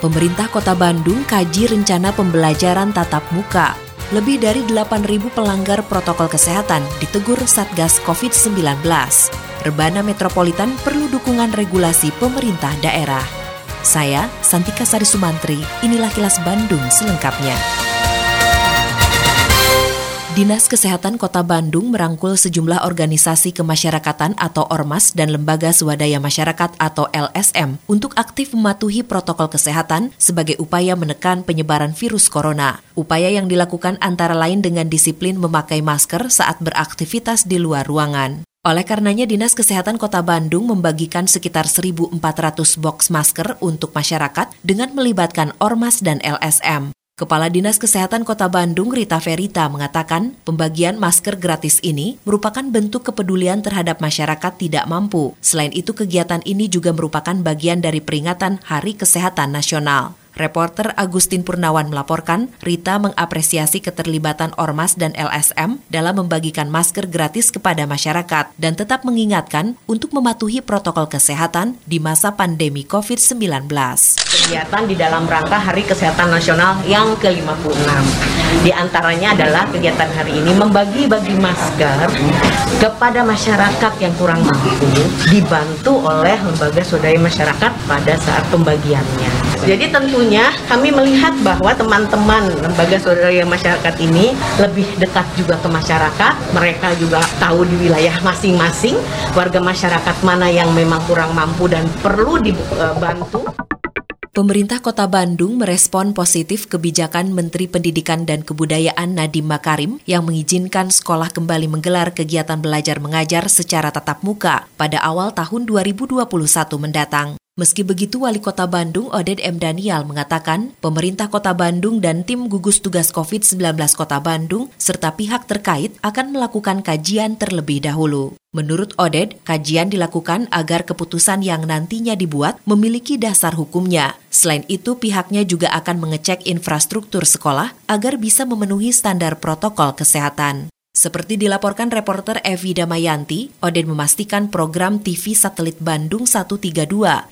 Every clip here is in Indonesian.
Pemerintah Kota Bandung kaji rencana pembelajaran tatap muka. Lebih dari 8.000 pelanggar protokol kesehatan ditegur Satgas COVID-19. Rebana Metropolitan perlu dukungan regulasi pemerintah daerah. Saya, Santika Sari Sumantri, inilah kilas Bandung selengkapnya. Dinas Kesehatan Kota Bandung merangkul sejumlah organisasi kemasyarakatan atau Ormas dan lembaga swadaya masyarakat atau LSM untuk aktif mematuhi protokol kesehatan sebagai upaya menekan penyebaran virus corona. Upaya yang dilakukan antara lain dengan disiplin memakai masker saat beraktivitas di luar ruangan. Oleh karenanya, Dinas Kesehatan Kota Bandung membagikan sekitar 1.400 box masker untuk masyarakat dengan melibatkan Ormas dan LSM. Kepala Dinas Kesehatan Kota Bandung Rita Verita mengatakan pembagian masker gratis ini merupakan bentuk kepedulian terhadap masyarakat tidak mampu. Selain itu kegiatan ini juga merupakan bagian dari peringatan Hari Kesehatan Nasional. Reporter Agustin Purnawan melaporkan, Rita mengapresiasi keterlibatan Ormas dan LSM dalam membagikan masker gratis kepada masyarakat dan tetap mengingatkan untuk mematuhi protokol kesehatan di masa pandemi COVID-19. kegiatan di dalam rangka Hari Kesehatan Nasional yang ke-56. Di antaranya adalah kegiatan hari ini membagi-bagi masker kepada masyarakat yang kurang mampu dibantu oleh lembaga swadaya masyarakat pada saat pembagiannya. Jadi tentunya kami melihat bahwa teman-teman lembaga swadaya masyarakat ini lebih dekat juga ke masyarakat. Mereka juga tahu di wilayah masing-masing warga masyarakat mana yang memang kurang mampu dan perlu dibantu. Pemerintah Kota Bandung merespon positif kebijakan Menteri Pendidikan dan Kebudayaan Nadiem Makarim yang mengizinkan sekolah kembali menggelar kegiatan belajar mengajar secara tatap muka pada awal tahun 2021 mendatang. Meski begitu, Wali Kota Bandung Oded M. Daniel mengatakan pemerintah Kota Bandung dan tim gugus tugas COVID-19 Kota Bandung serta pihak terkait akan melakukan kajian terlebih dahulu. Menurut Oded, kajian dilakukan agar keputusan yang nantinya dibuat memiliki dasar hukumnya. Selain itu, pihaknya juga akan mengecek infrastruktur sekolah agar bisa memenuhi standar protokol kesehatan. Seperti dilaporkan reporter Evi Damayanti, Oden memastikan program TV Satelit Bandung 132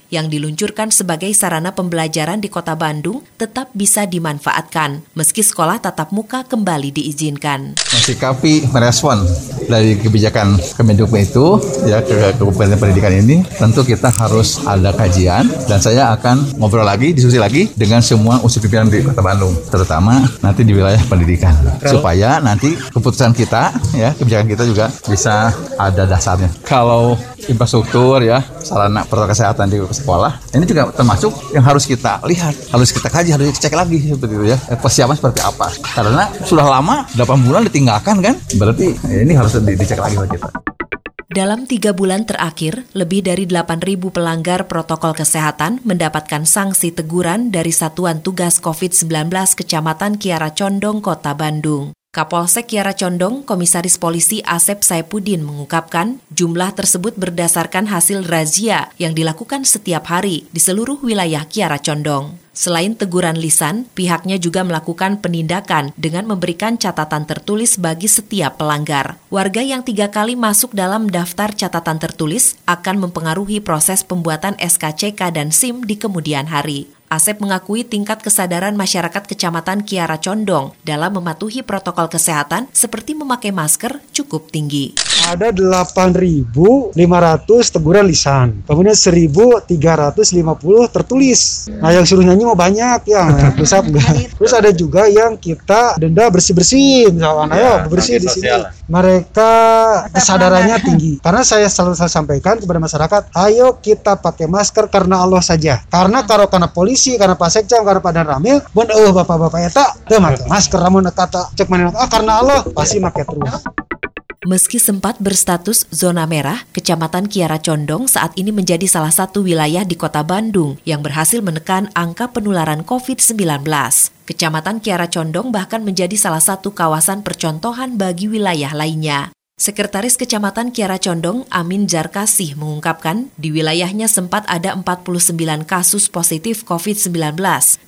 yang diluncurkan sebagai sarana pembelajaran di kota Bandung tetap bisa dimanfaatkan meski sekolah tatap muka kembali diizinkan. Mensikapi merespon dari kebijakan Kemendikbud itu ya ke Kabupaten Pendidikan ini tentu kita harus ada kajian dan saya akan ngobrol lagi diskusi lagi dengan semua unsur pimpinan di Kota Bandung terutama nanti di wilayah pendidikan supaya nanti keputusan kita ya kebijakan kita juga bisa ada dasarnya. Kalau infrastruktur ya sarana protokol kesehatan di sekolah ini juga termasuk yang harus kita lihat harus kita kaji harus kita cek lagi seperti itu ya persiapan seperti apa karena sudah lama 8 bulan ditinggalkan kan berarti ini harus di- dicek lagi oleh kita. Dalam tiga bulan terakhir, lebih dari 8.000 pelanggar protokol kesehatan mendapatkan sanksi teguran dari Satuan Tugas COVID-19 Kecamatan Kiara Condong, Kota Bandung. Kapolsek Kiara Condong, Komisaris Polisi Asep Saipudin mengungkapkan jumlah tersebut berdasarkan hasil razia yang dilakukan setiap hari di seluruh wilayah Kiara Condong. Selain teguran lisan, pihaknya juga melakukan penindakan dengan memberikan catatan tertulis bagi setiap pelanggar. Warga yang tiga kali masuk dalam daftar catatan tertulis akan mempengaruhi proses pembuatan SKCK dan SIM di kemudian hari. Asep mengakui tingkat kesadaran masyarakat Kecamatan Kiara Condong dalam mematuhi protokol kesehatan seperti memakai masker cukup tinggi. Ada 8.500 teguran lisan, kemudian 1.350 tertulis. Nah yang suruh nyanyi mau banyak ya, yang pusat enggak. Terus ada juga yang kita denda bersih-bersih, misalkan ayo bersih di sini. Mereka kesadarannya tinggi. Karena saya selalu saya sampaikan kepada masyarakat, ayo kita pakai masker karena Allah saja. Karena kalau karena polisi, karena Pak Sekjam, karena Pak Dan Ramil, pun oh bapak-bapak eta, teu make masker namun kata cek mana ah karena Allah pasti make terus. Meski sempat berstatus zona merah, Kecamatan Kiara Condong saat ini menjadi salah satu wilayah di kota Bandung yang berhasil menekan angka penularan COVID-19. Kecamatan Kiara Condong bahkan menjadi salah satu kawasan percontohan bagi wilayah lainnya. Sekretaris Kecamatan Kiara Condong, Amin Jarkasih, mengungkapkan di wilayahnya sempat ada 49 kasus positif COVID-19.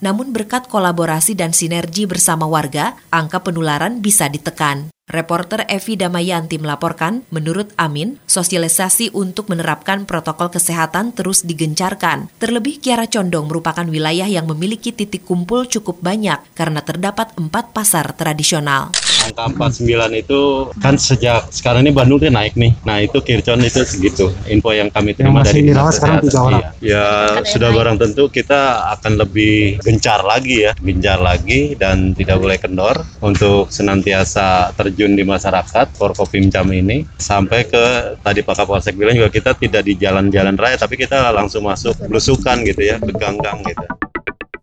Namun berkat kolaborasi dan sinergi bersama warga, angka penularan bisa ditekan. Reporter Evi Damayanti melaporkan, menurut Amin, sosialisasi untuk menerapkan protokol kesehatan terus digencarkan. Terlebih Kiara Condong merupakan wilayah yang memiliki titik kumpul cukup banyak karena terdapat empat pasar tradisional angka 49 itu kan sejak sekarang ini Bandung tuh naik nih. Nah itu Kircon itu segitu. Info yang kami terima yang dari dirawat sekarang tiga orang. Iya. Ya sudah barang tentu kita akan lebih gencar lagi ya, gencar lagi dan tidak boleh kendor untuk senantiasa terjun di masyarakat Forkopimcam ini sampai ke tadi Pak Kapolsek bilang juga kita tidak di jalan-jalan raya tapi kita langsung masuk belusukan gitu ya, ke gang-gang gitu.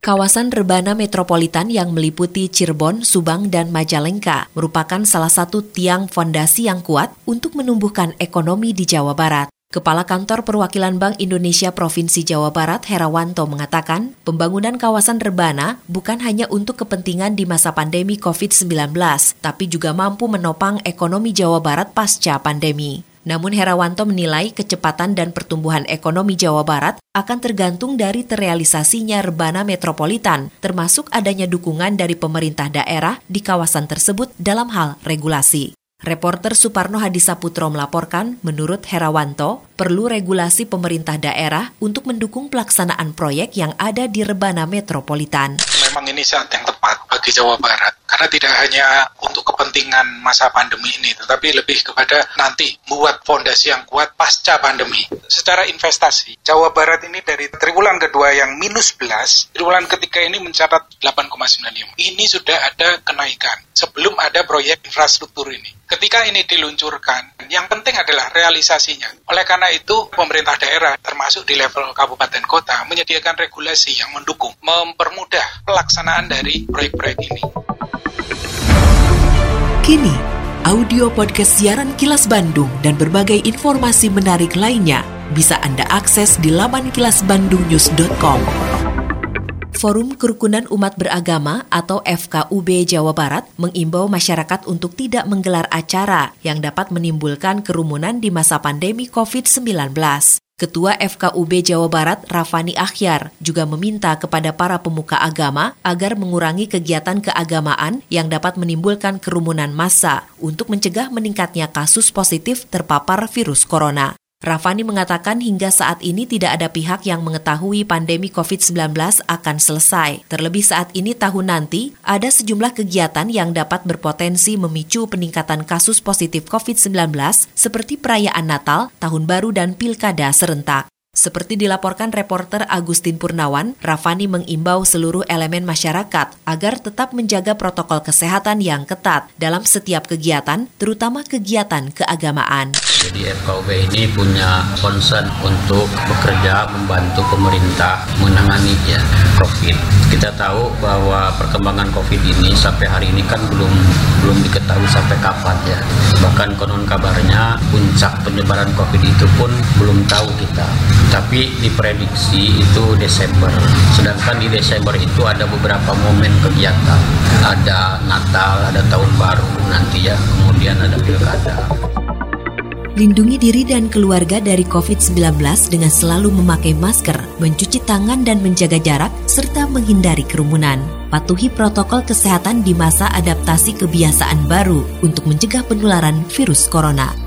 Kawasan Rebana Metropolitan yang meliputi Cirebon, Subang, dan Majalengka merupakan salah satu tiang fondasi yang kuat untuk menumbuhkan ekonomi di Jawa Barat. Kepala Kantor Perwakilan Bank Indonesia Provinsi Jawa Barat Herawanto mengatakan, pembangunan kawasan Rebana bukan hanya untuk kepentingan di masa pandemi COVID-19, tapi juga mampu menopang ekonomi Jawa Barat pasca pandemi. Namun Herawanto menilai kecepatan dan pertumbuhan ekonomi Jawa Barat akan tergantung dari terrealisasinya rebana metropolitan, termasuk adanya dukungan dari pemerintah daerah di kawasan tersebut dalam hal regulasi. Reporter Suparno Hadisaputro melaporkan, menurut Herawanto, perlu regulasi pemerintah daerah untuk mendukung pelaksanaan proyek yang ada di Rebana Metropolitan. Memang ini saat yang tepat bagi Jawa Barat, karena tidak hanya untuk kepentingan masa pandemi ini, tetapi lebih kepada nanti membuat fondasi yang kuat pasca pandemi. Secara investasi, Jawa Barat ini dari triwulan kedua yang minus 11, triwulan ketiga ini mencatat 8,95. Ini sudah ada kenaikan sebelum ada proyek infrastruktur ini. Ketika ini diluncurkan, yang penting adalah realisasinya. Oleh karena itu, pemerintah daerah, termasuk di level kabupaten kota, menyediakan regulasi yang mendukung, mempermudah pelaksanaan dari proyek-proyek ini. Kini, audio podcast siaran Kilas Bandung dan berbagai informasi menarik lainnya bisa Anda akses di laman kilasbandungnews.com. Forum Kerukunan Umat Beragama atau FKUB Jawa Barat mengimbau masyarakat untuk tidak menggelar acara yang dapat menimbulkan kerumunan di masa pandemi COVID-19. Ketua FKUB Jawa Barat, Rafani Akhyar, juga meminta kepada para pemuka agama agar mengurangi kegiatan keagamaan yang dapat menimbulkan kerumunan massa untuk mencegah meningkatnya kasus positif terpapar virus corona. Rafani mengatakan hingga saat ini tidak ada pihak yang mengetahui pandemi COVID-19 akan selesai. Terlebih saat ini tahun nanti, ada sejumlah kegiatan yang dapat berpotensi memicu peningkatan kasus positif COVID-19 seperti perayaan Natal, Tahun Baru, dan Pilkada serentak. Seperti dilaporkan reporter Agustin Purnawan, Rafani mengimbau seluruh elemen masyarakat agar tetap menjaga protokol kesehatan yang ketat dalam setiap kegiatan, terutama kegiatan keagamaan. Jadi FKUB ini punya concern untuk bekerja membantu pemerintah menangani ya COVID. Kita tahu bahwa perkembangan COVID ini sampai hari ini kan belum belum diketahui sampai kapan ya. Bahkan konon kabarnya puncak penyebaran COVID itu pun belum tahu kita tapi diprediksi itu Desember. Sedangkan di Desember itu ada beberapa momen kegiatan. Ada Natal, ada Tahun Baru nanti ya, kemudian ada Pilkada. Lindungi diri dan keluarga dari COVID-19 dengan selalu memakai masker, mencuci tangan dan menjaga jarak, serta menghindari kerumunan. Patuhi protokol kesehatan di masa adaptasi kebiasaan baru untuk mencegah penularan virus corona.